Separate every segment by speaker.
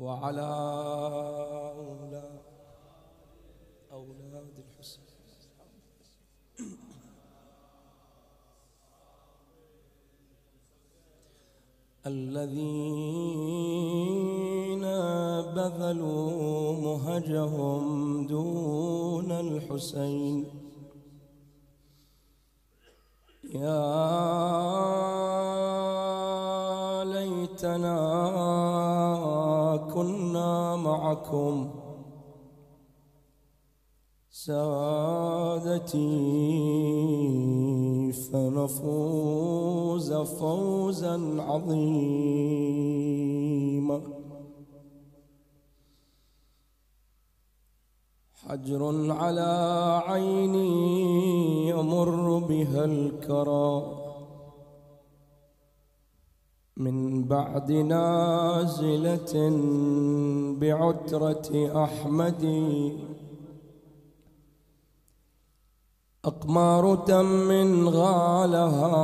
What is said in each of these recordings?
Speaker 1: وعلى أولاد الحسين الذين بذلوا مهجهم دون الحسين. يا ليتنا كنا معكم. سادتي فنفوز فوزا عظيما. حجر على عيني يمر بها الكرى. من بعد نازلة بعترة أحمد. أقمار تم غالها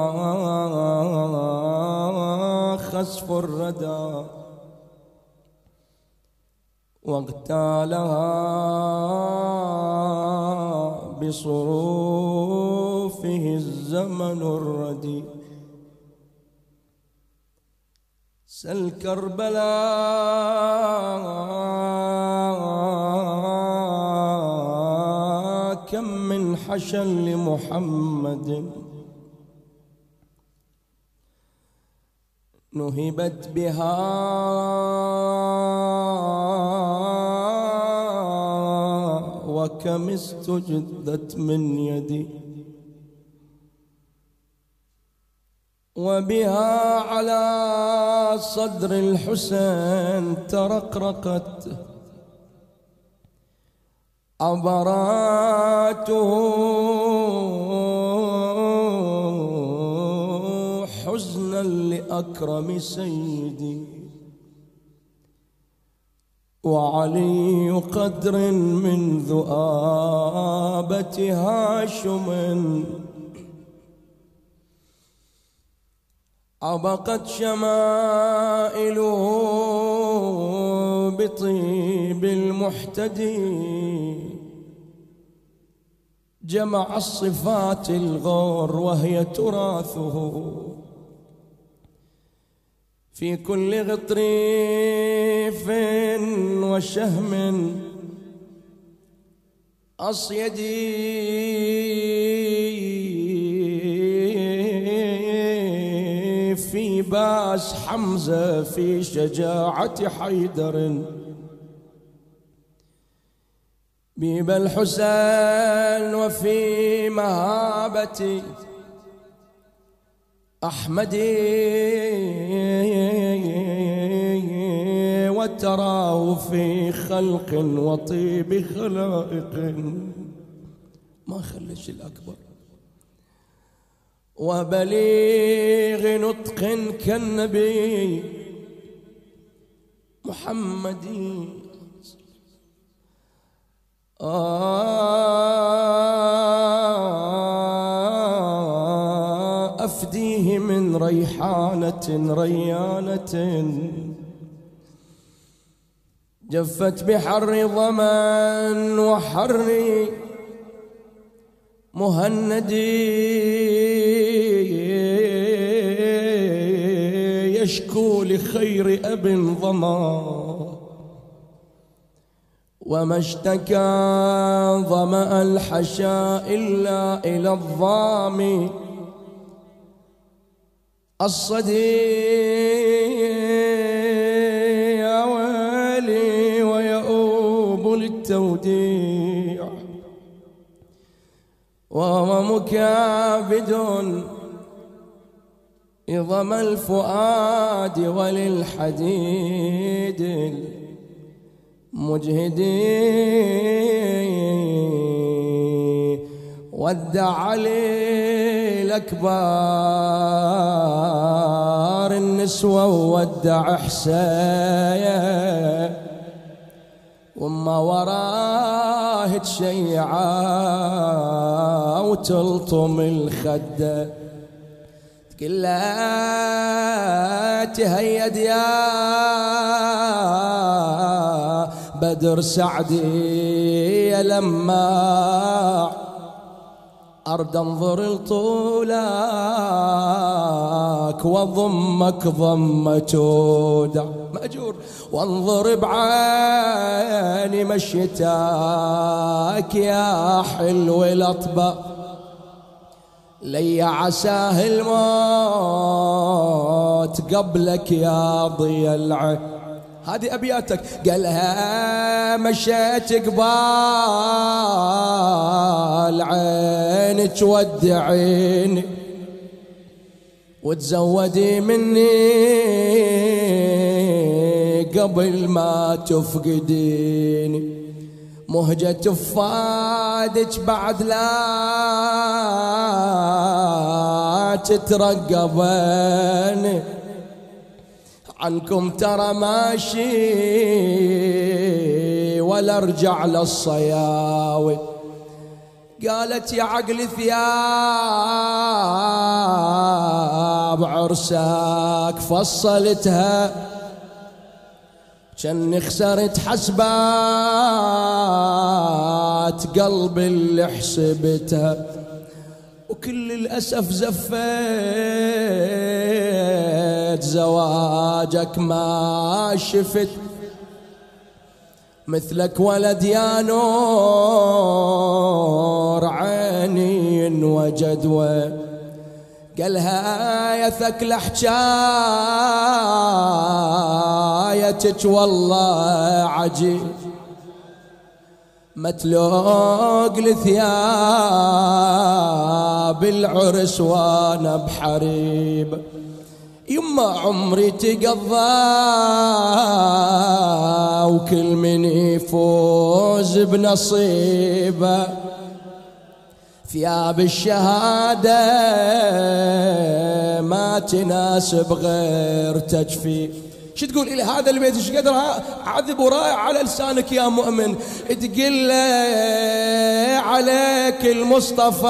Speaker 1: خسف الردى. واغتالها بصروفه الزمن الردي سل كربلاء كم من حشا لمحمد. نهبت بها. وكم استجدت من يدي. وبها على صدر الحسين ترقرقت. عبراته حزنا لأكرم سيدي. وعلي قدر من ذؤابة هاشم عبقت شمائله بطيب المحتدي جمع الصفات الغور وهي تراثه. في كل غطريف وشهم أصيدي باس حمزة في شجاعة حيدر. بيب الحسين وفي مهابة أحمدي وتراه في خلق وطيب خلائق. ما خلش الأكبر. وبليغ نطق كالنبي محمد. آه أفديه من ريحانة ريانة. جفت بحر ظمن وحر مهندي. يشكو لخير أب ظما وما اشتكى ظمأ الحشاء إلا إلى الظام. الصدي يا ويلي ويؤوب للتوديع وهو مكابد إظم الفؤاد وللحديد مجهدي ودع علي الأكبار النسوة وودع حسين وما وراه تشيعة وتلطم الخدة تقول لا تهيد يا بدر سعدي لما أرد أنظر لطولك وضمك ضمة تودع مأجور. وانظر بعيني مشيتك يا حلو الأطباء لي عساه الموت قبلك يا ضي العين. هذه أبياتك. قالها مشيت قبال عينك ودعيني. وتزودي مني قبل ما تفقديني. مهجة فادك بعد لا تترقبني عنكم ترى ماشي ولا ارجع للصياوي. قالت يا عقل ثياب عرسك فصلتها. كأني خسرت حسبات قلبي اللي حسبتها وكل الأسف زفيت زواجك ما شفت. مثلك ولد يا نور عيني وجد قالها يا ثقل حكايتك والله عجيب. متلوق لثياب العرس وأنا بحريب. يما عمري تقضى وكل من يفوز بنصيبه. ثياب الشهادة ما تناسب غير تجفي. شو تقول إلى هذا البيت إيش قدر عذب ورايح على لسانك يا مؤمن؟ تقول عليك المصطفى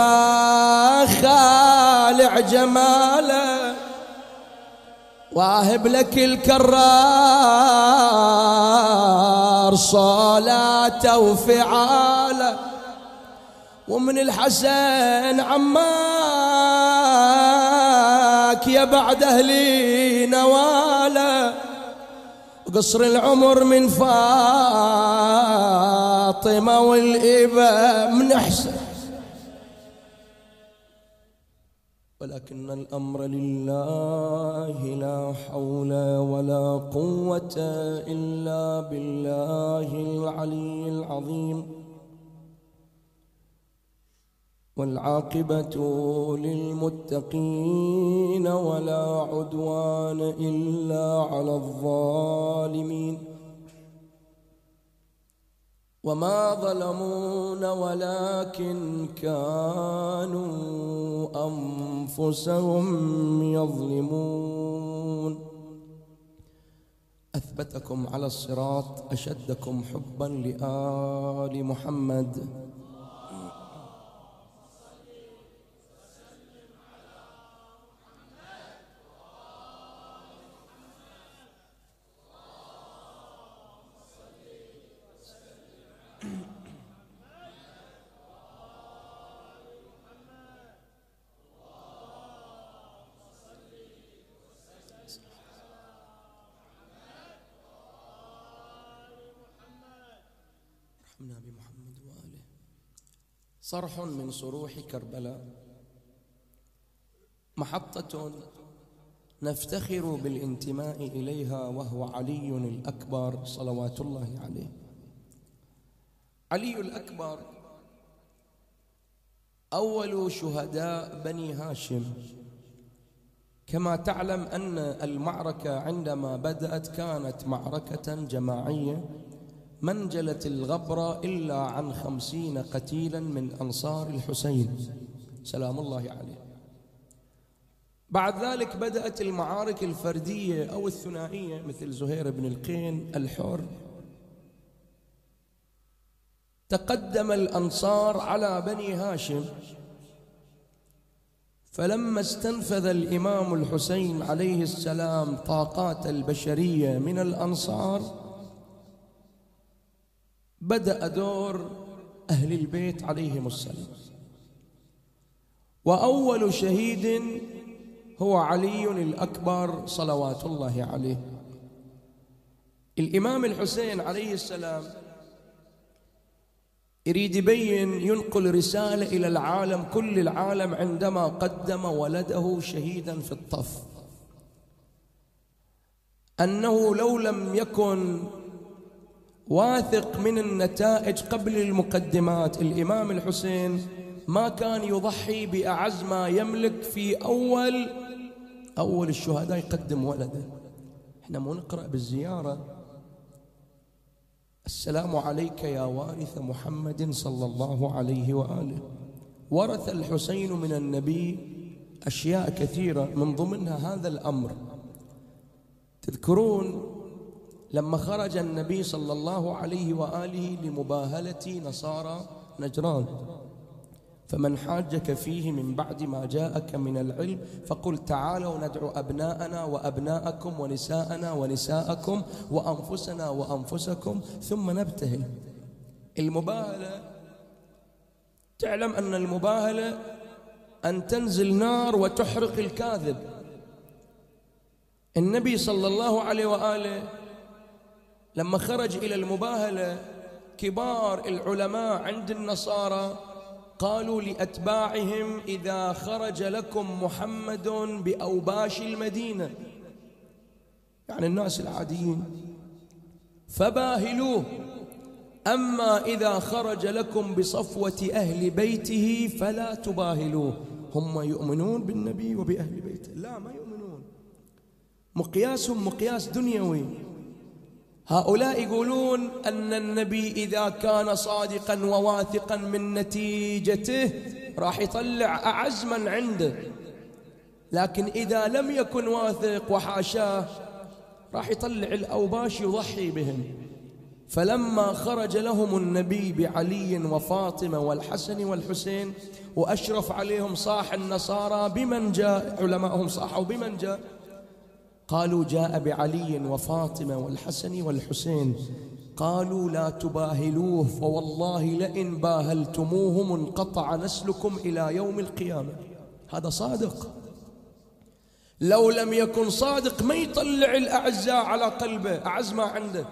Speaker 1: خالع جماله. واهب لك الكرار صلاته وفعاله. ومن الحسن عماك يا بعد أهلي نواله قصر العمر من فاطمة والإبا من أحسن. ولكن الأمر لله لا حول ولا قوة إلا بالله العلي العظيم. والعاقبة للمتقين ولا عدوان إلا على الظالمين. وما ظلمون ولكن كانوا أنفسهم يظلمون. أثبتكم على الصراط أشدكم حبا لآل محمد. صرح من صروح كربلاء. محطة نفتخر بالانتماء إليها وهو علي الأكبر صلوات الله عليه. علي الأكبر أول شهداء بني هاشم. كما تعلم أن المعركة عندما بدأت كانت معركة جماعية. منجلت الغبرة إلا عن خمسين قتيلا من أنصار الحسين. سلام الله عليه. بعد ذلك بدأت المعارك الفردية أو الثنائية مثل زهير بن القين الحر. تقدم الأنصار على بني هاشم. فلما استنفذ الإمام الحسين عليه السلام طاقات البشرية من الأنصار بدأ دور أهل البيت عليهم السلام. وأول شهيد هو علي الأكبر صلوات الله عليه. الإمام الحسين عليه السلام يريد يبين ينقل رسالة إلى العالم كل العالم عندما قدم ولده شهيدا في الطف. أنه لو لم يكن واثق من النتائج قبل المقدمات. الإمام الحسين ما كان يضحي بأعز ما يملك في أول أول الشهداء يقدم ولده. إحنا مو نقرأ بالزيارة. السلام عليك يا وارث محمد صلى الله عليه وآله. ورث الحسين من النبي أشياء كثيرة من ضمنها هذا الأمر. تذكرون لما خرج النبي صلى الله عليه وآله لمباهلة نصارى نجران. فمن حاجك فيه من بعد ما جاءك من العلم فقل تعالوا ندعو أبناءنا وأبناءكم ونساءنا ونساءكم وأنفسنا وأنفسكم ثم نبتهل. المباهلة تعلم أن المباهلة أن تنزل نار وتحرق الكاذب. النبي صلى الله عليه وآله لما خرج إلى المباهلة كبار العلماء عند النصارى قالوا لأتباعهم إذا خرج لكم محمد بأوباش المدينة. يعني الناس العاديين فباهلوه. أما إذا خرج لكم بصفوة أهل بيته فلا تباهلوه. هم يؤمنون بالنبي وبأهل بيته. لا ما يؤمنون. مقياسهم مقياس دنيوي. هؤلاء يقولون أن النبي إذا كان صادقا وواثقا من نتيجته راح يطلع أعز من عنده. لكن إذا لم يكن واثق وحاشاه راح يطلع الأوباش يضحي بهم. فلما خرج لهم النبي بعلي وفاطمة والحسن والحسين وأشرف عليهم صاح النصارى بمن جاء علماءهم صاحوا بمن جاء قالوا جاء بعلي وفاطمة والحسن والحسين. قالوا لا تباهلوه فوالله لئن باهلتموه انقطع نسلكم إلى يوم القيامة. هذا صادق. لو لم يكن صادق ما يطلع الأعزاء على قلبه أعز ما عنده.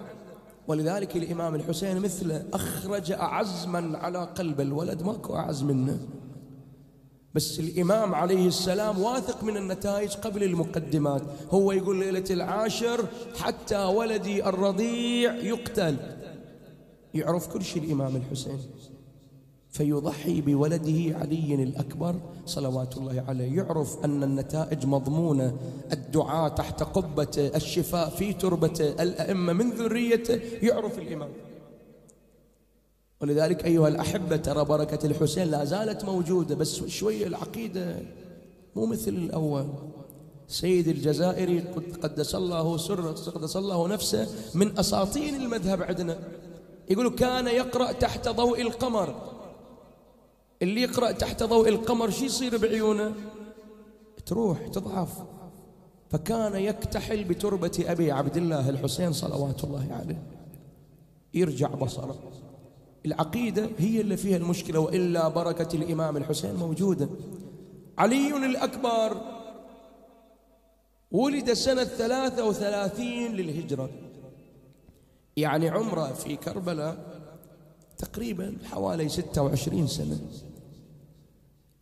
Speaker 1: ولذلك الإمام الحسين مثله أخرج أعز من على قلب الولد ماكو أعز منه. بس الإمام عليه السلام واثق من النتائج قبل المقدمات. هو يقول ليلة العاشر حتى ولدي الرضيع يقتل. يعرف كل شيء الإمام الحسين. فيضحي بولده علي الأكبر صلوات الله عليه. يعرف أن النتائج مضمونة. الدعاء تحت قبته الشفاء في تربته الأئمة من ذريته. يعرف الإمام. ولذلك أيها الأحبة ترى بركة الحسين لا زالت موجودة بس شوية العقيدة مو مثل الأول. سيد الجزائري قدس الله سره قدس الله نفسه من أساطين المذهب عندنا. يقول كان يقرأ تحت ضوء القمر. اللي يقرأ تحت ضوء القمر شو يصير بعيونه؟ تروح تضعف. فكان يكتحل بتربة أبي عبد الله الحسين صلوات الله عليه. يرجع بصره. العقيدة هي اللي فيها المشكلة وإلا بركة الإمام الحسين موجودة. علي الأكبر ولد سنة ثلاثة وثلاثين للهجرة. يعني عمره في كربلاء تقريبا حوالي ستة وعشرين سنة.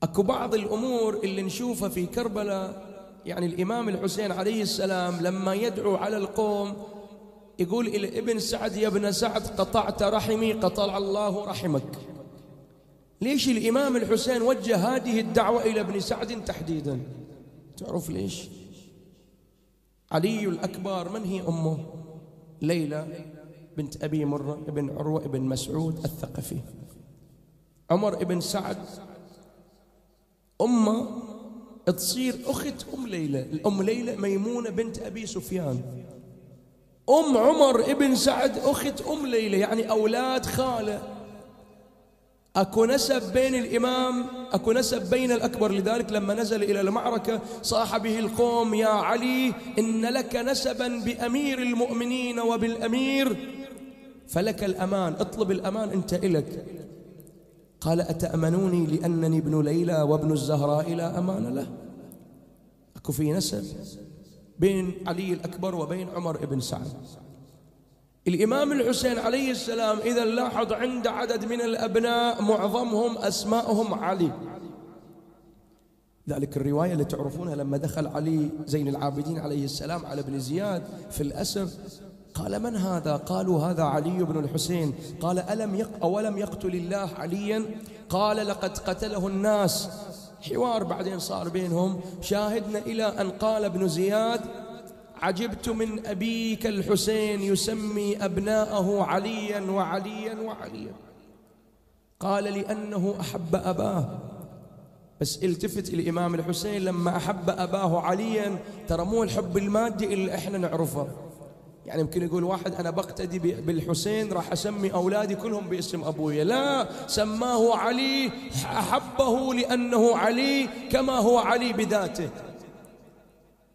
Speaker 1: أكو بعض الأمور اللي نشوفها في كربلاء يعني الإمام الحسين عليه السلام لما يدعو على القوم يقول إلى ابن سعد يا ابن سعد قطعت رحمي قطع الله رحمك. ليش الإمام الحسين وجه هذه الدعوة إلى ابن سعد تحديدا؟ تعرف ليش؟ علي الأكبر من هي أمه؟ ليلى بنت أبي مرة ابن عروة ابن مسعود الثقفي. عمر ابن سعد أمة تصير أخت أم ليلى. الأم ليلى ميمونة بنت أبي سفيان. أم عمر ابن سعد أخت أم ليلى يعني أولاد خالة. أكو نسب بين الإمام أكو نسب بين الأكبر. لذلك لما نزل إلى المعركة صاح به القوم يا علي إن لك نسبا بأمير المؤمنين وبالأمير. فلك الأمان اطلب الأمان أنت إلك. قال أتأمنوني لأنني ابن ليلى وابن الزهراء لا أمان له. أكو في نسب؟ بين علي الأكبر وبين عمر بن سعد. الإمام الحسين عليه السلام إذا لاحظ عند عدد من الأبناء معظمهم أسماءهم علي. ذلك الرواية اللي تعرفونها لما دخل علي زين العابدين عليه السلام على ابن زياد. في الأسر قال من هذا؟ قالوا هذا علي بن الحسين. قال ألم يق أولم يقتل الله عليا؟ قال لقد قتله الناس. حوار بعدين صار بينهم. شاهدنا إلى أن قال ابن زياد عجبت من أبيك الحسين يسمي أبناءه عليا وعليا وعليا. قال لأنه أحب أباه. بس التفت الإمام الحسين لما أحب أباه عليا ترى مو الحب المادي اللي إحنا نعرفه. يعني يمكن يقول واحد أنا بقتدي بالحسين راح أسمي أولادي كلهم باسم أبويا لا سماه علي أحبه لأنه علي كما هو علي بذاته.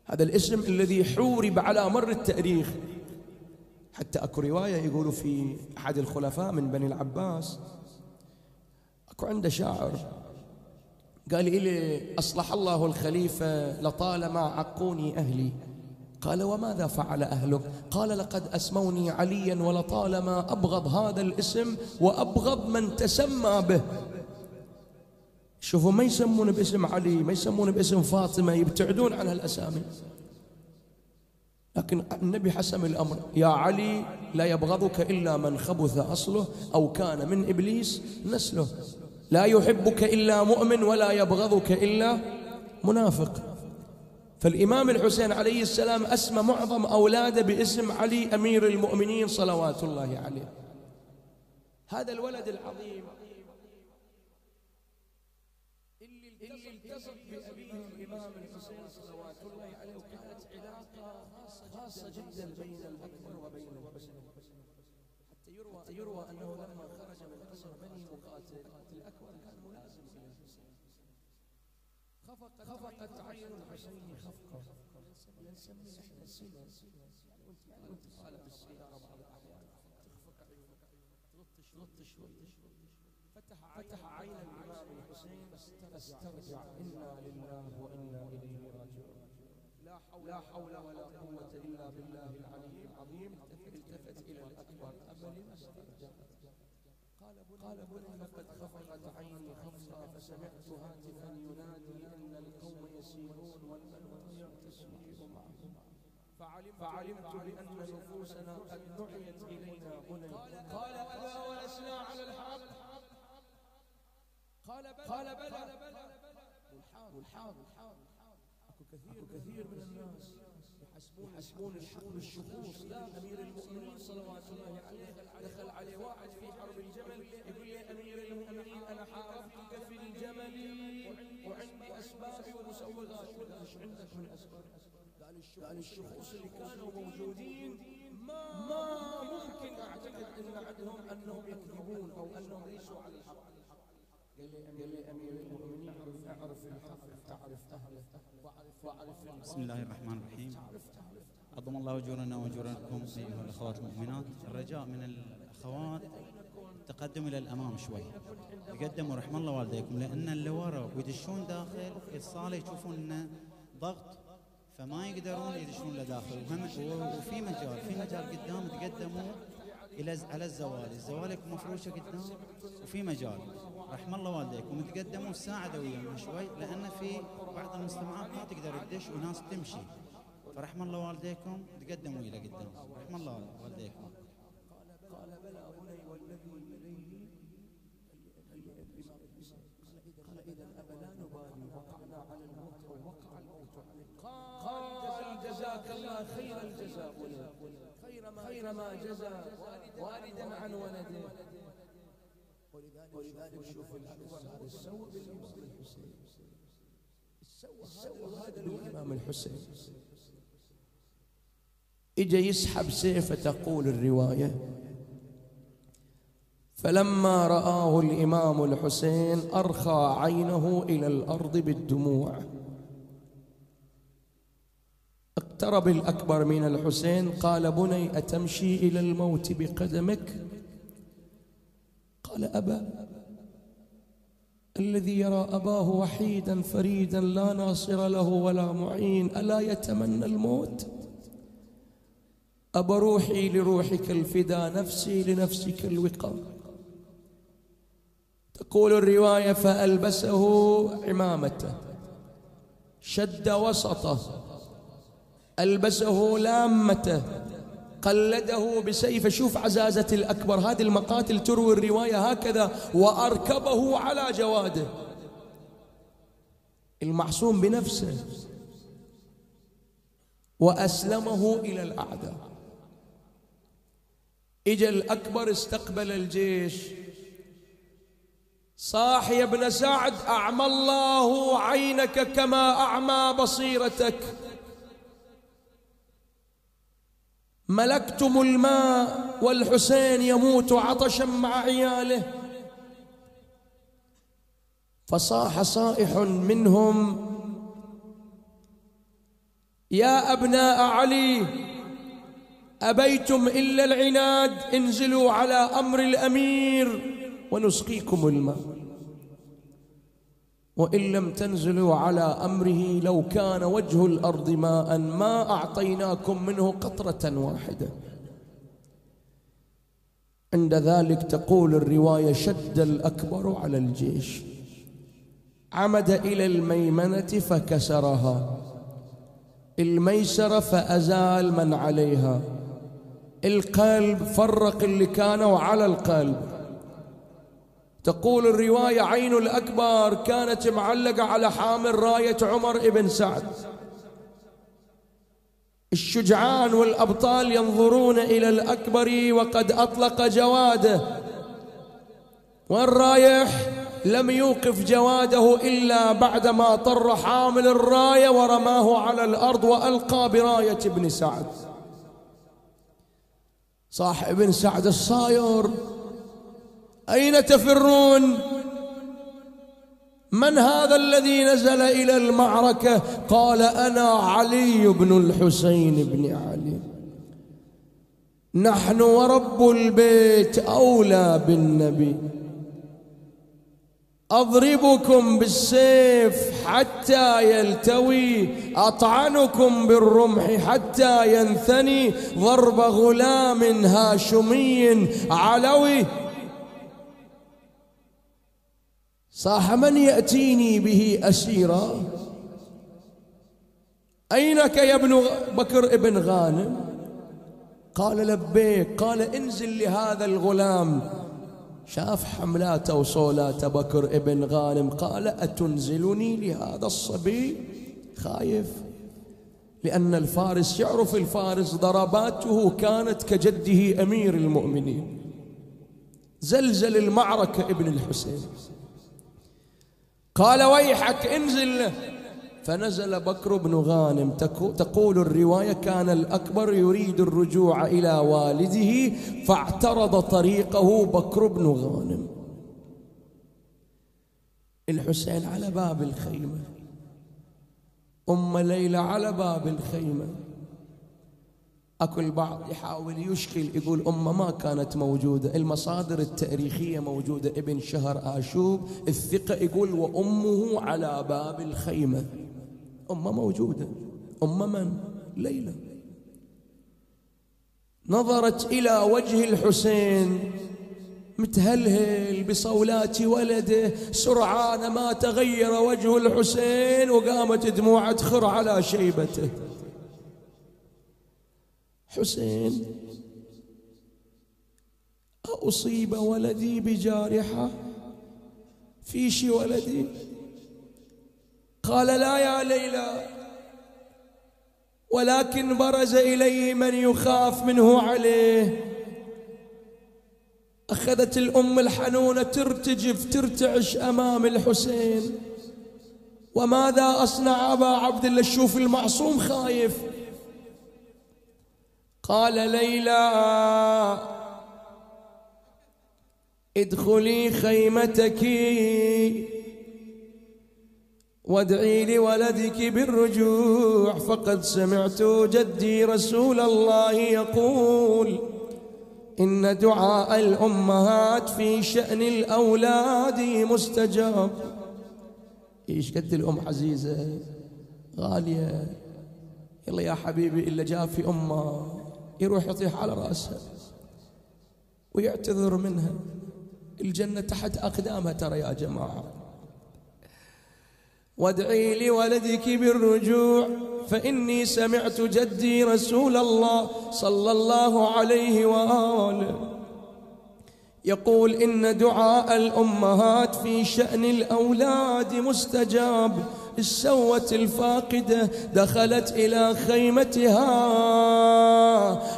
Speaker 1: هذا الاسم الذي حورب على مر التاريخ. حتى أكو رواية يقولوا في أحد الخلفاء من بني العباس أكو عنده شاعر قال لي أصلح الله الخليفة لطالما عقوني أهلي. قال وماذا فعل أهلك؟ قال لقد أسموني عليا ولطالما أبغض هذا الاسم وأبغض من تسمى به. شوفوا ما يسمون باسم علي ما يسمون باسم فاطمة يبتعدون عن هالأسامي. لكن النبي حسم الأمر يا علي لا يبغضك إلا من خبث أصله أو كان من إبليس نسله. لا يحبك إلا مؤمن ولا يبغضك إلا منافق. فالإمام الحسين عليه السلام أسمى معظم أولاده باسم علي أمير المؤمنين صلوات الله عليه. هذا الولد العظيم. التصق بأبيه الإمام الحسين صلوات الله عليه وكانت علاقة خاصة جدا بين الأكبر وبين الحسين حتى يروى يروى أنه لما خرج من قصر بني مقاتل الأكبر كان ملازم إلى الحسين. خفقت عين الحسين خفقة نسمي إحنا السنة وانت قال بالسيارة بعض الأحيان تخفق عيونك تلطش لطش لطش فتح عين الإمام الحسين. استرجع. إنا لله وإنا إليه راجعون. لا حول ولا قوة إلا بالله العلي العظيم. التفت إلى الأكبر أبل استرجع قال بني لقد خفقت عيني خفقا فسمعت هاتفا ينادي إن القوم يسيرون والملك يسير معهم فعلمت بأن نفوسنا قد دعيت إلينا بني قال الا ولسنا على الحق قال بلى. قال بلى. والحاض والحاض أكو كثير كثير من الناس يحسبون يحسبون الحق بالشخوص لا أمير المؤمنين صلوات الله عليه دخل عليه واحد إيش عندك من اسباب قال الشخوص اللي كانوا موجودين ما ممكن اعتقد ان عندهم انهم يكذبون أو انهم ليسوا على الحق قال لي امير المؤمنين اعرف الحق تعرف اهله واعرف
Speaker 2: بسم الله الرحمن الرحيم. عظم الله أجورنا وأجوركم أيها الأخوات المؤمنات. الرجاء من الأخوات تقدم إلى الأمام شوي. يقدموا رحم الله والديكم لأن اللي ورا ويدشون داخل الصاله يشوفون إنه ضغط فما يقدرون يدشون لداخل وفي مجال في مجال قدام تقدموا إلى على الزوالي الزوالي مفروشة قدام وفي مجال. رحم الله والديكم. تقدموا ساعدوا ويانا شوي لأن في بعض المجتمعات ما تقدر تدش وناس تمشي. فرحم الله والديكم. تقدموا إلى قدام رحم الله والديكم.
Speaker 1: قال بلى بني والذي اليه قال اذا ابا لا نبالي وقعنا على الموت أو وقع الموت قال جزاك الله خير الجزاء. خير ما جزى والدا عن ولده. ولذلك شوف الأكبر هذا السوء بالإمام الحسين السوء هذا الإمام الحسين اجى يسحب سيفة تقول الرواية. فلما رآه الإمام الحسين أرخى عينه إلى الأرض بالدموع. اقترب الأكبر من الحسين قال بني أتمشي إلى الموت بقدمك؟ قال أبا الذي يرى أباه وحيدا فريدا لا ناصر له ولا معين ألا يتمنى الموت؟ أبا روحي لروحك الفدا نفسي لنفسك الوقار تقول الرواية فألبسه عمامته شد وسطه. ألبسه لامته قلده بسيفه شوف عزازة الأكبر هذه المقاتل تروي الرواية هكذا وأركبه على جواده. المعصوم بنفسه وأسلمه إلى الأعداء. إجا الأكبر استقبل الجيش. صاح يا ابن سعد أعمى الله عينك كما أعمى بصيرتك. ملكتم الماء والحسين يموت عطشا مع عياله. فصاح صائح منهم يا أبناء علي أبيتم إلا العناد انزلوا على أمر الأمير ونسقيكم الماء. وإن لم تنزلوا على أمره لو كان وجه الأرض ماء ما أعطيناكم منه قطرة واحدة. عند ذلك تقول الرواية شد الأكبر على الجيش. عمد إلى الميمنة فكسرها. الميسرة فأزال من عليها. القلب فرق اللي كانوا على القلب. تقول الرواية عين الأكبر كانت معلقة على حامل راية عمر بن سعد. الشجعان والأبطال ينظرون إلى الأكبر وقد أطلق جواده. والرايح لم يوقف جواده إلا بعدما طر حامل الراية ورماه على الأرض وألقى براية ابن سعد. صاحب ابن سعد الصاير. أين تفرون؟ من هذا الذي نزل إلى المعركة؟ قال أنا علي بن الحسين بن علي. نحن ورب البيت أولى بالنبي. أضربكم بالسيف حتى يلتوي أطعنكم بالرمح حتى ينثني ضرب غلام هاشمي علوي. صاح من يأتيني به أسيرا؟ أينك يا ابن بكر ابن غانم؟ قال لبيك قال انزل لهذا الغلام. شاف حملات وصولات بكر ابن غانم قال أتنزلني لهذا الصبي؟ خايف لأن الفارس يعرف الفارس ضرباته كانت كجده أمير المؤمنين. زلزل المعركة ابن الحسين. قال ويحك انزل فنزل بكر بن غانم. تقول الرواية كان الأكبر يريد الرجوع إلى والده فاعترض طريقه بكر بن غانم. الحسين على باب الخيمة. أم ليلى على باب الخيمة. أكو البعض يحاول يشكل يقول أمه ما كانت موجودة. المصادر التاريخية موجودة. ابن شهر آشوب الثقة يقول وأمه على باب الخيمة. أمة موجودة. ام من؟ ليلى. نظرت إلى وجه الحسين. متهلهل بصولات ولده. سرعان ما تغير وجه الحسين وقامت دموعه تخر على شيبته. حسين أصيب ولدي بجارحة. فيش ولدي؟ قال لا يا ليلى. ولكن برز إليه من يخاف منه عليه. أخذت الأم الحنونة ترتجف ترتعش أمام الحسين. وماذا أصنع أبا عبد الله شوف المعصوم خايف؟ قال ليلى ادخلي خيمتك. وادعي لولدك بالرجوع فقد سمعت جدي رسول الله يقول إن دعاء الأمهات في شأن الأولاد مستجاب. إيش قد الأم عزيزة؟ غالية. يلا يا حبيبي إلا جاء في أمه. يروح يطيح على رأسها ويعتذر منها. الجنة تحت أقدامها ترى يا جماعة. وادعي لولدك بالرجوع فإني سمعت جدي رسول الله صلى الله عليه وآله يقول إن دعاء الأمهات في شأن الأولاد مستجاب السوة الفاقدة دخلت إلى خيمتها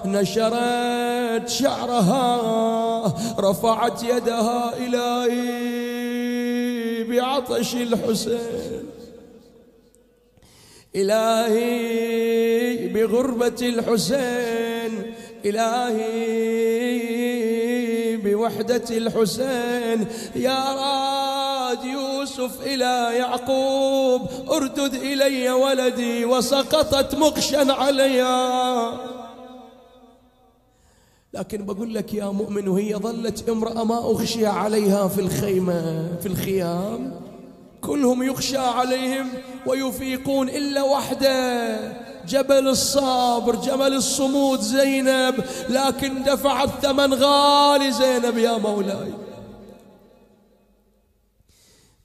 Speaker 1: نشرت شعرها رفعت يدها إلهي بعطش الحسين. إلهي بغربة الحسين إلهي بوحدة الحسين. يا راد يوسف إلى يعقوب أردد إلي ولدي وسقطت مقشا عليا لكن بقول لك يا مؤمن وهي ظلت امرأة ما أغشي عليها في الخيمة في الخيام. كلهم يخشى عليهم ويفيقون إلا وحده. جبل الصبر جبل الصمود زينب لكن دفعت ثمن غالي زينب يا مولاي.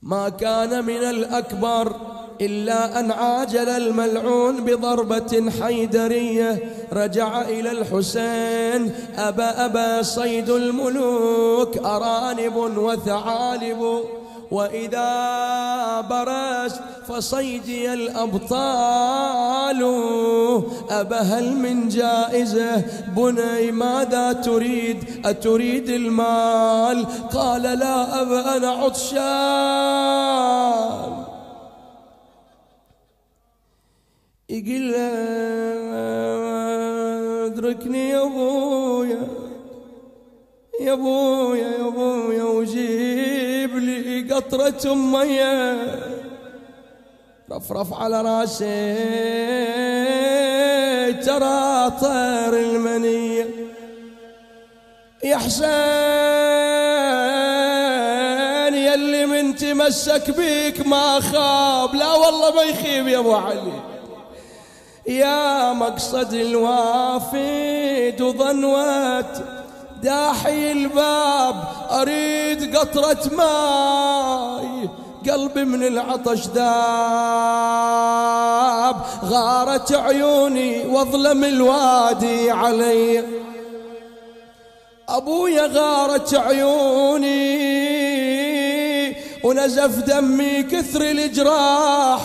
Speaker 1: ما كان من الأكبر إلا أن عاجل الملعون بضربة حيدرية رجع إلى الحسين أبا أبا صيد الملوك أرانب وثعالب. وإذا برست فصيدي الأبطال. أبهل من جائزة بني ماذا تريد؟ أتريد المال؟ قال لا أبا أنا عطشان. يقول ادركني يا أبويا يا أبويا يا أبويا وجيب لي قطرة مية. رفرف على راسي. ترى طير المنية. يا حسين يلي من تمسك بيك ما خاب. لا والله ما يخيب يا أبو علي. يا مقصد الوافد وظنوات داحي الباب أريد قطرة ماي. قلبي من العطش ذاب غارت عيوني واظلم الوادي علي. أبويا غارت عيوني ونزف دمي كثر الجراح.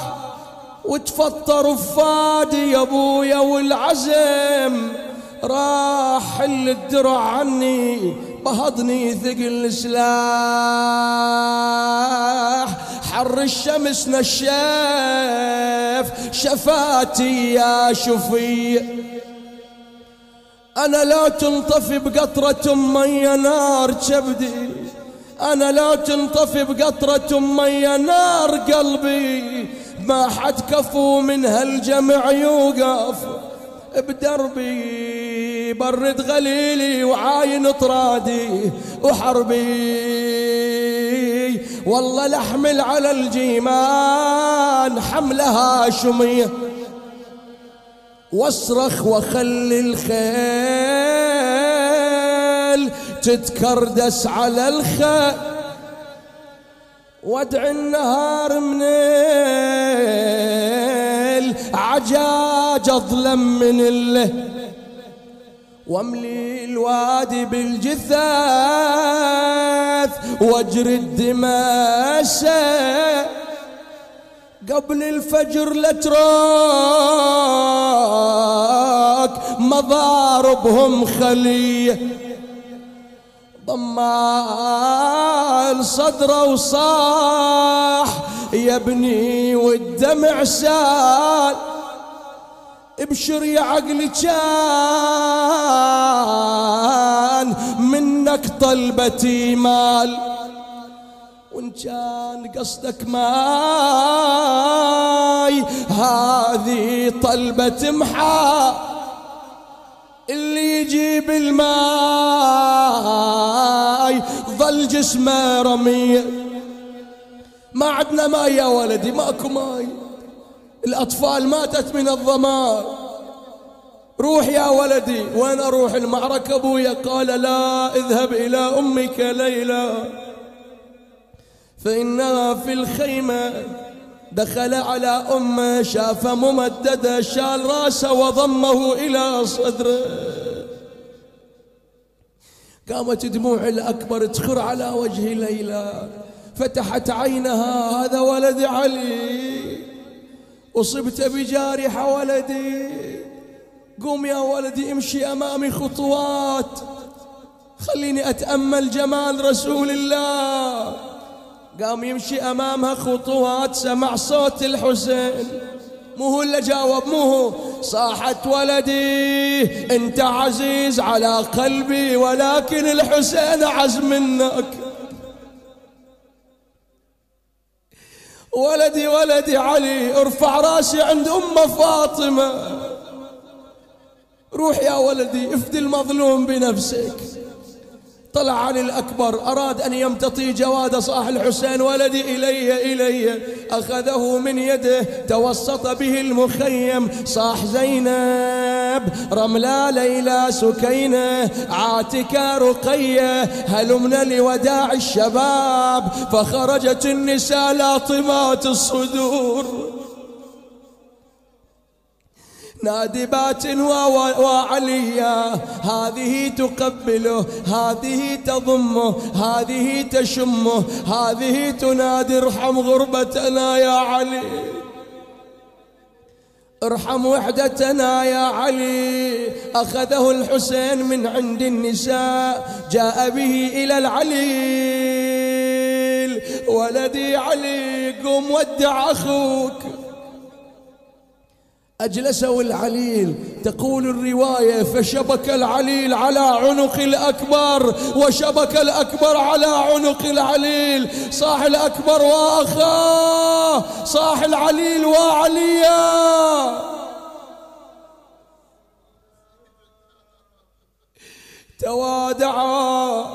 Speaker 1: وتفطر فادي يا أبويا والعزم. راح الدرع عني بهضني ثقل السلاح حر الشمس نشاف شفاتي يا شفي أنا لا تنطفي بقطرة مي نار كبدي. أنا لا تنطفي بقطرة مي نار قلبي. ما حد كفو من هالجمع يوقف بدربي. برد غليلي وعاين طرادي وحربي. والله لحمل على الجيمان حملها شمية واصرخ وخلي الخيل تتكردس على الخيل وادع النهار من العجاج أظلم من الله واملي الوادي بالجثث واجري الدماء قبل الفجر لتراك مضاربهم خلية. ضمال صدره وصاح يا ابني والدمع سال ابشر يا عقلي كان منك طلبتي مال. وإن كان قصدك ماي هذه طلبة محا. اللي يجيب الماي ظل جسمه رمية ما عندنا ماي يا ولدي ماكو ماي. الأطفال ماتت من الظما روح يا ولدي وين أروح المعركة؟ أبويا قال لا اذهب إلى أمك ليلى. فإنها في الخيمة دخل على أمه شاف ممددة شال راسه وضمه إلى صدره. قامت دموع الأكبر تخر على وجه ليلى. فتحت عينها هذا ولد علي. أصبت بجارح ولدي قوم يا ولدي امشي أمامي خطوات. خليني أتأمل جمال رسول الله. قام يمشي أمامها خطوات سمع صوت الحسين. مو هو اللي جاوب مو هو. صاحت ولدي أنت عزيز على قلبي ولكن الحسين عز منك. ولدي ولدي علي ارفع راسي عند أم فاطمة. روح يا ولدي افدي المظلوم بنفسك. طلع علي الأكبر أراد أن يمتطي جواد صاح الحسين ولدي إلي إلي أخذه من يده توسط به المخيم. صاح زينب رملة ليلى سكينة. عاتكة رقية هلمنا لوداع الشباب. فخرجت النساء لاطمات الصدور. نادبات وعليا. هذه تقبله هذه تضمه هذه تشمه هذه تنادي. ارحم غربتنا يا علي. ارحم وحدتنا يا علي. أخذه الحسين من عند النساء جاء به إلى العليل. ولدي علي قم ودع أخوك. أجلسه العليل. تقول الرواية فشبك العليل على عنق الأكبر وشبك الأكبر على عنق العليل. صاح الأكبر وأخاه صاح العليل وعليا. توادعا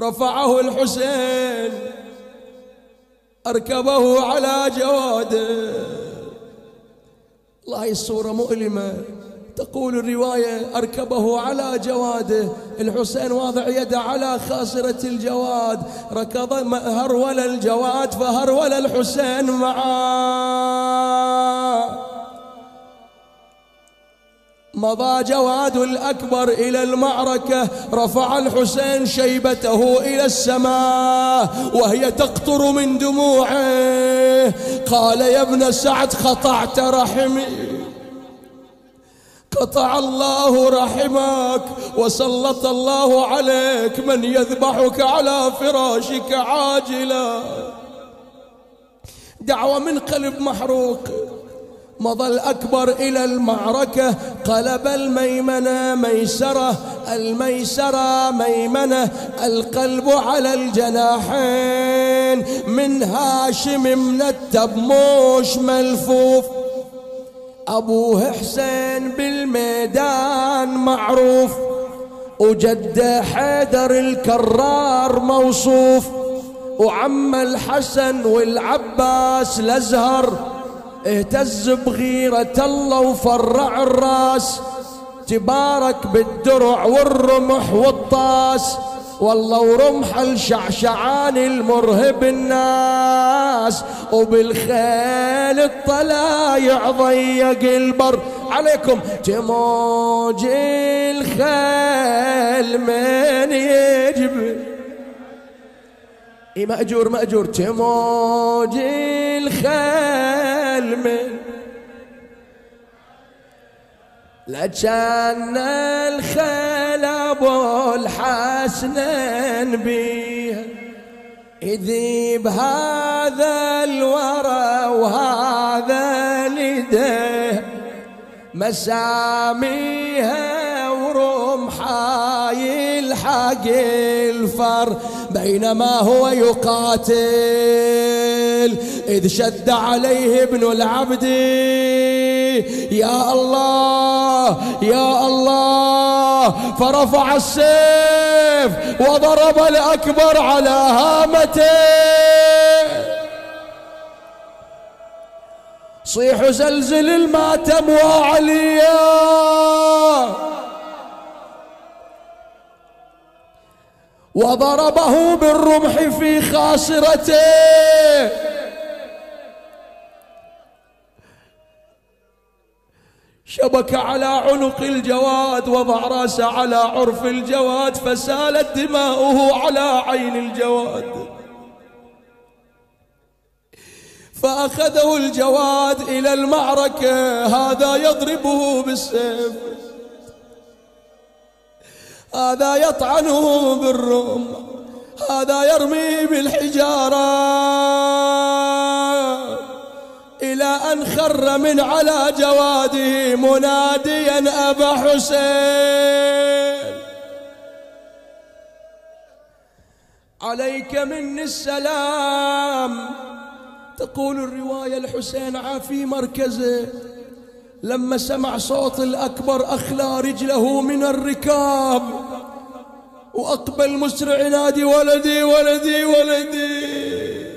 Speaker 1: رفعه الحسين أركبه على جواده. والله الصورة مؤلمة. تقول الرواية أركبه على جواده. الحسين واضع يده على خاصرة الجواد. ركض هرول الجواد فهرول الحسين معاه مضى جواد الأكبر إلى المعركة رفع الحسين شيبته إلى السماء وهي تقطر من دموعه. قال يا ابن سعد خطعت رحمي قطع الله رحمك وسلط الله عليك. من يذبحك على فراشك عاجلا؟ دعوة من قلب محروق. مضى الأكبر إلى المعركة قلب الميمنة ميسرة الميسرة ميمنة القلب على الجناحين من هاشم من التبموش ملفوف. أبوه حسين بالميدان معروف. وجده حيدر الكرار موصوف. وعم الحسن والعباس الأزهر. اهتز بغيرة الله وفرع الراس. تبارك بالدرع والرمح والطاس. والله ورمح الشعشعان المرهب الناس. وبالخيل الطلايع ضيق البر. عليكم تموج الخيل من يجب. مأجور مأجور تموج الخيل من لجان الخيل أبو الحسنين بيها. يذيب هذا الورى وهذا لده. مساميها ورمحاي الحسن حق الفر. بينما هو يقاتل. إذ شد عليه ابن العبد يا الله يا الله. فرفع السيف وضرب الأكبر على هامته. صيح زلزل الماتم وعليا. وضربه بالرمح في خاصرته شبك على عنق الجواد وضع راسه على عرف الجواد فسالت دماؤه على عين الجواد. فأخذه الجواد إلى المعركة هذا يضربه بالسيف. هذا يطعنه بالرم هذا يرمي بالحجارة. إلى أن خر من على جواده مناديا أبا حسين. عليك مني السلام. تقول الرواية الحسين في مركزه. لما سمع صوت الأكبر أخلى رجله من الركاب وأقبل مسرع ينادي ولدي ولدي ولدي.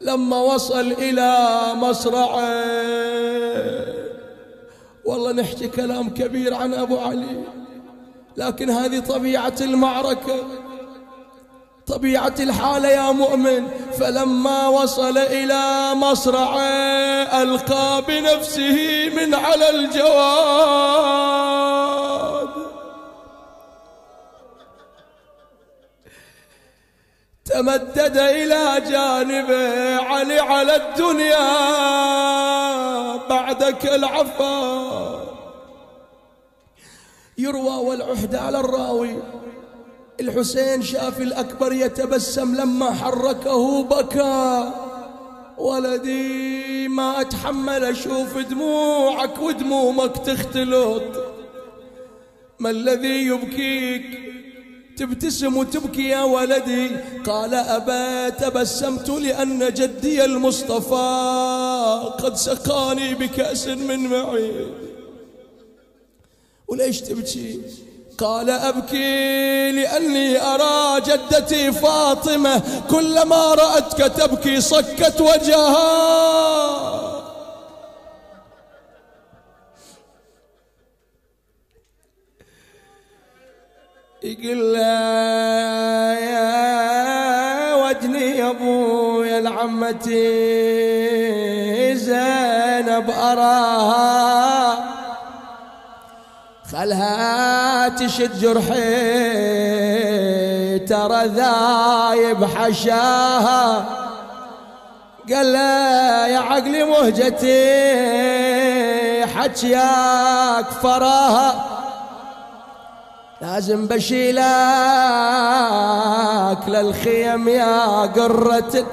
Speaker 1: لما وصل إلى مصرعه والله نحكي كلام كبير عن أبو علي لكن هذه طبيعة المعركة. طبيعة الحالة يا مؤمن فلما وصل إلى مصرع ألقى بنفسه من على الجواد. تمدد إلى جانبه علي على الدنيا بعدك العفا. يروى والعهد على الراوي. الحسين شاف الأكبر يتبسم لما حركه بكى. ولدي ما أتحمل أشوف دموعك ودمومك تختلط. ما الذي يبكيك؟ تبتسم وتبكي يا ولدي. قال أبا تبسمت لأن جدي المصطفى قد سقاني بكأس من معي. وليش تبكي؟ قال أبكي لأني أرى جدتي فاطمة كلما رأتك تبكي صكت وجهها. يقول يا وجني يا ابويا العمتي زينب أراها. خلها تشد جرحي ترى ذايب حشاها. قال يا عقلي مهجتي حجياك فراها. لازم بشيلك للخيم يا قرة.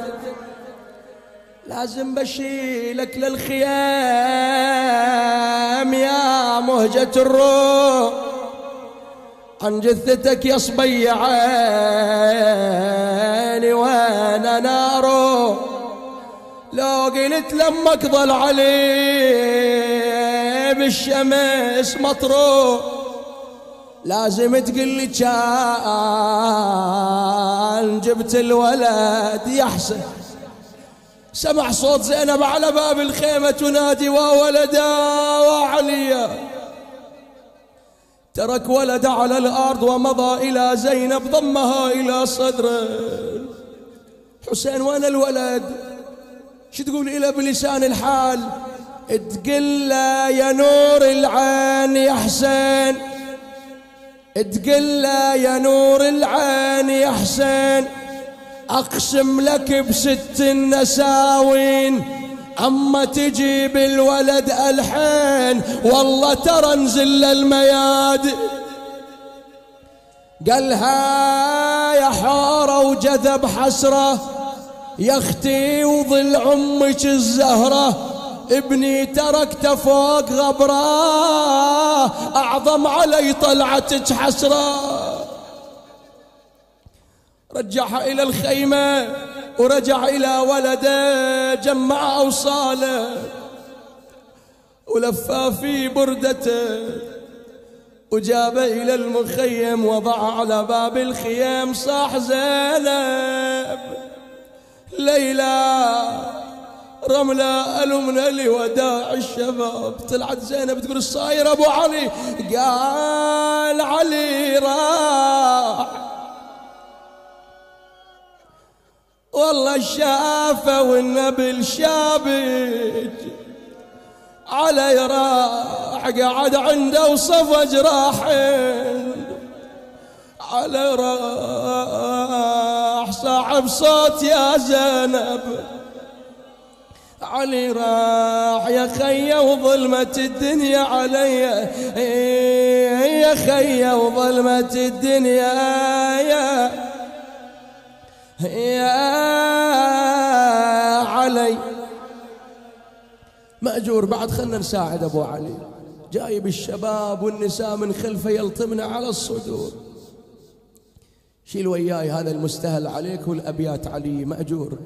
Speaker 1: لازم بشيلك للخيام يا مهجة الروح. عن جثتك يا صبي عيني وأنا نارو لو قلت لما اقضل علي بالشمس مطروح لازم تقول لي كان جبت الولد يحسن سمع صوت زينب على باب الخيمة تنادي وولدا وعليا. ترك ولد على الأرض ومضى إلى زينب ضمها إلى صدره. حسين وين الولد. شو تقول إلى بلسان الحال؟ تقل يا نور العين يا حسين. تقل يا نور العين يا حسين. أقسم لك بست النساوين. أما تجيب الولد ألحين والله ترى نزل المياد. قالها يا حارة وجذب حسرة يا أختي وظل عمك الزهرة ابني تركته فوق غبرة أعظم علي طلعتك حسرة. رجعها إلى الخيمة. ورجع إلى ولده جمع أوصاله ولفى في بردته وجاب إلى المخيم وضع على باب الخيام صاح زينب. ليلى رملة ألمنا لوداع الشباب. طلعت زينب تقول الصاير أبو علي قال علي راح. والله شافه والنبل شابج علي راح قعد عنده وصفى جراحين على راح صاحب صوت يا زينب. علي راح يا خي وظلمة الدنيا علي. يا خي وظلمة الدنيا يا يا علي. مأجور بعد خلنا نساعد أبو علي. جايب الشباب والنساء من خلفه يلطمنا على الصدور. شيل وياي هذا المستهل عليك والأبيات علي مأجور.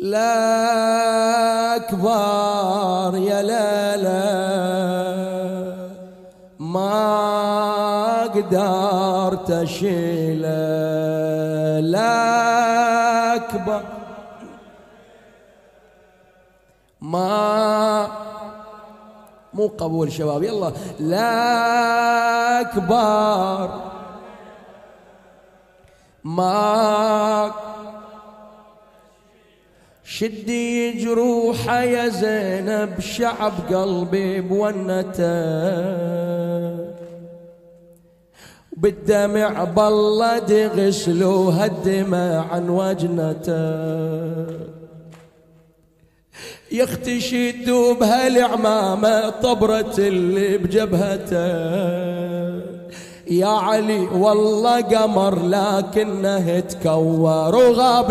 Speaker 1: لا كبار يا لا لا. ما قدرت اشيله لا كبار ما مو قبول شباب يلا. لا كبار ما شدي جروحه يا زينب شعب قلبي بونته. بالدمع بلد غسلوها الدمع عن وجنته. يختشي تدوب هالعمامة طبرة اللي بجبهته. يا علي والله قمر لكنه تكور وغاب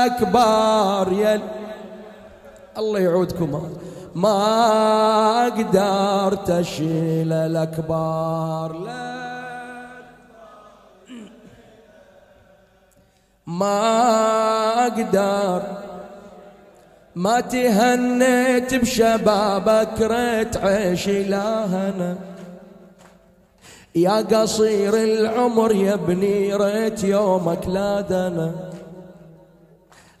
Speaker 1: الأكبار يا الله يعودكم. ما قدرت أشيل الاكبار لا ما أقدر ما تهنيت بشبابك ريت عيشي لاهنا يا قصير العمر يا ابني ريت يومك لا دنا.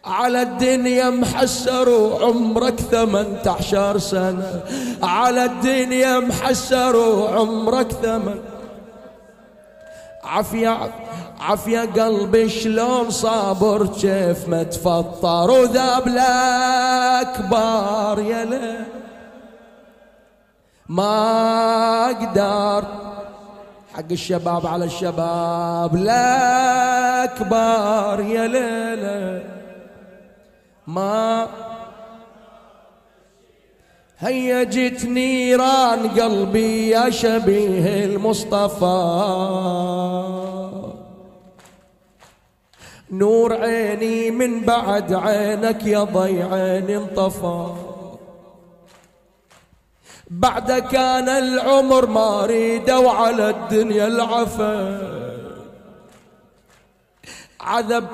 Speaker 1: على الدنيا محسر وعمرك ثمن عشر سنة. على الدنيا محسر وعمرك ثمن. عافية عافية قلبي شلون صابر كيف ما تفطر وذاب الأكبار يا ما قدرت حق الشباب على الشباب. لا كبار يا ليلة ما هيجت نيران قلبي يا شبيه المصطفى. نور عيني من بعد عينك يا ضي عيني انطفى. بعد كان العمر ما أريد وعلى الدنيا العفا. عذب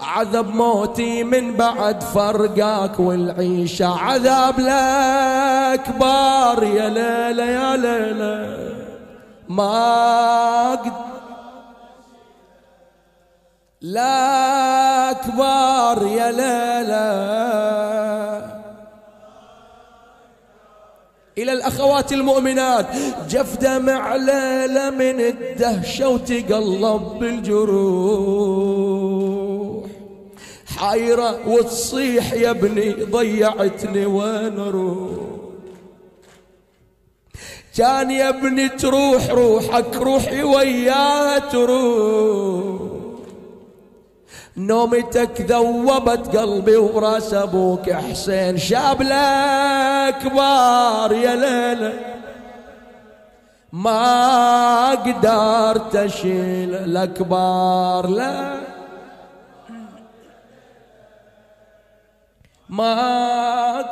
Speaker 1: عذب موتي من بعد فرقاك والعيشة. عذاب الأكبر يا ليلة يا ليلة. ما قد لا أكبر يا ليلة. إلى الأخوات المؤمنات. جف دمع ليلة من الدهشة وتقلب بالجروح. حايرة وتصيح يا ابني ضيعتني وين أروح؟ كان يا ابني تروح روحك روحي وياها تروح. نومتك ذوبت قلبي وراس أبوك حسين شاب الاكبر يا ليلة ما قدرت أشيل الأكبار لا. ما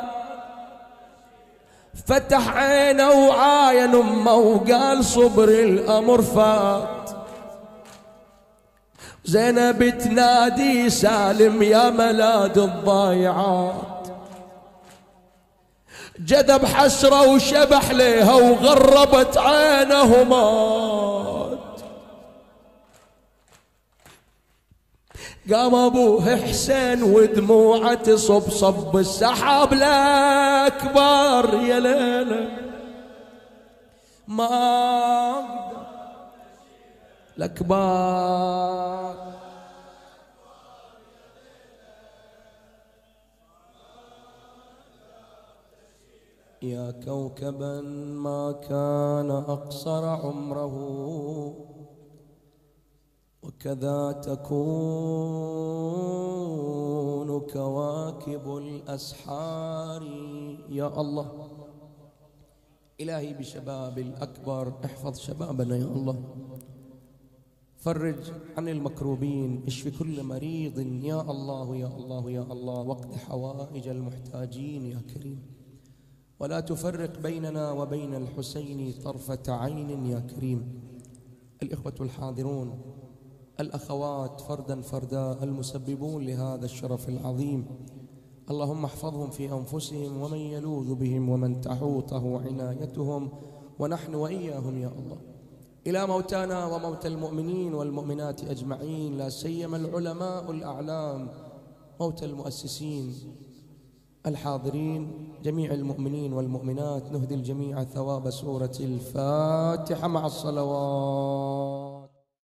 Speaker 1: فتح عينه وعاين أمه وقال صبر الأمر فات. زينب تنادي سالم يا ملاد الضايعات. جذب حسرة وشبح ليها وغربت عينه مات قام ابوه حسين ودموعة تصب صب السحاب الأكبر يا ليله ما أقدر. الأكبر. يا كوكبا ما كان أقصر عمره وكذا تكون كواكب الأسحار. يا الله إلهي بشباب الأكبر احفظ شبابنا يا الله. فرج عن المكروبين اشف كل مريض. يا الله يا الله يا الله واقض حوائج المحتاجين يا كريم. ولا تفرق بيننا وبين الحسين طرفة عين يا كريم. الإخوة الحاضرون الأخوات فردا فردا المسببون لهذا الشرف العظيم. اللهم احفظهم في أنفسهم ومن يلوذ بهم ومن تحوطه عنايتهم ونحن وإياهم يا الله. إلى موتانا وموتى المؤمنين والمؤمنات أجمعين لا سيما العلماء الأعلام موتى المؤسسين. الحاضرين جميع المؤمنين والمؤمنات نهدي الجميع ثواب سورة الفاتحة مع الصلوات.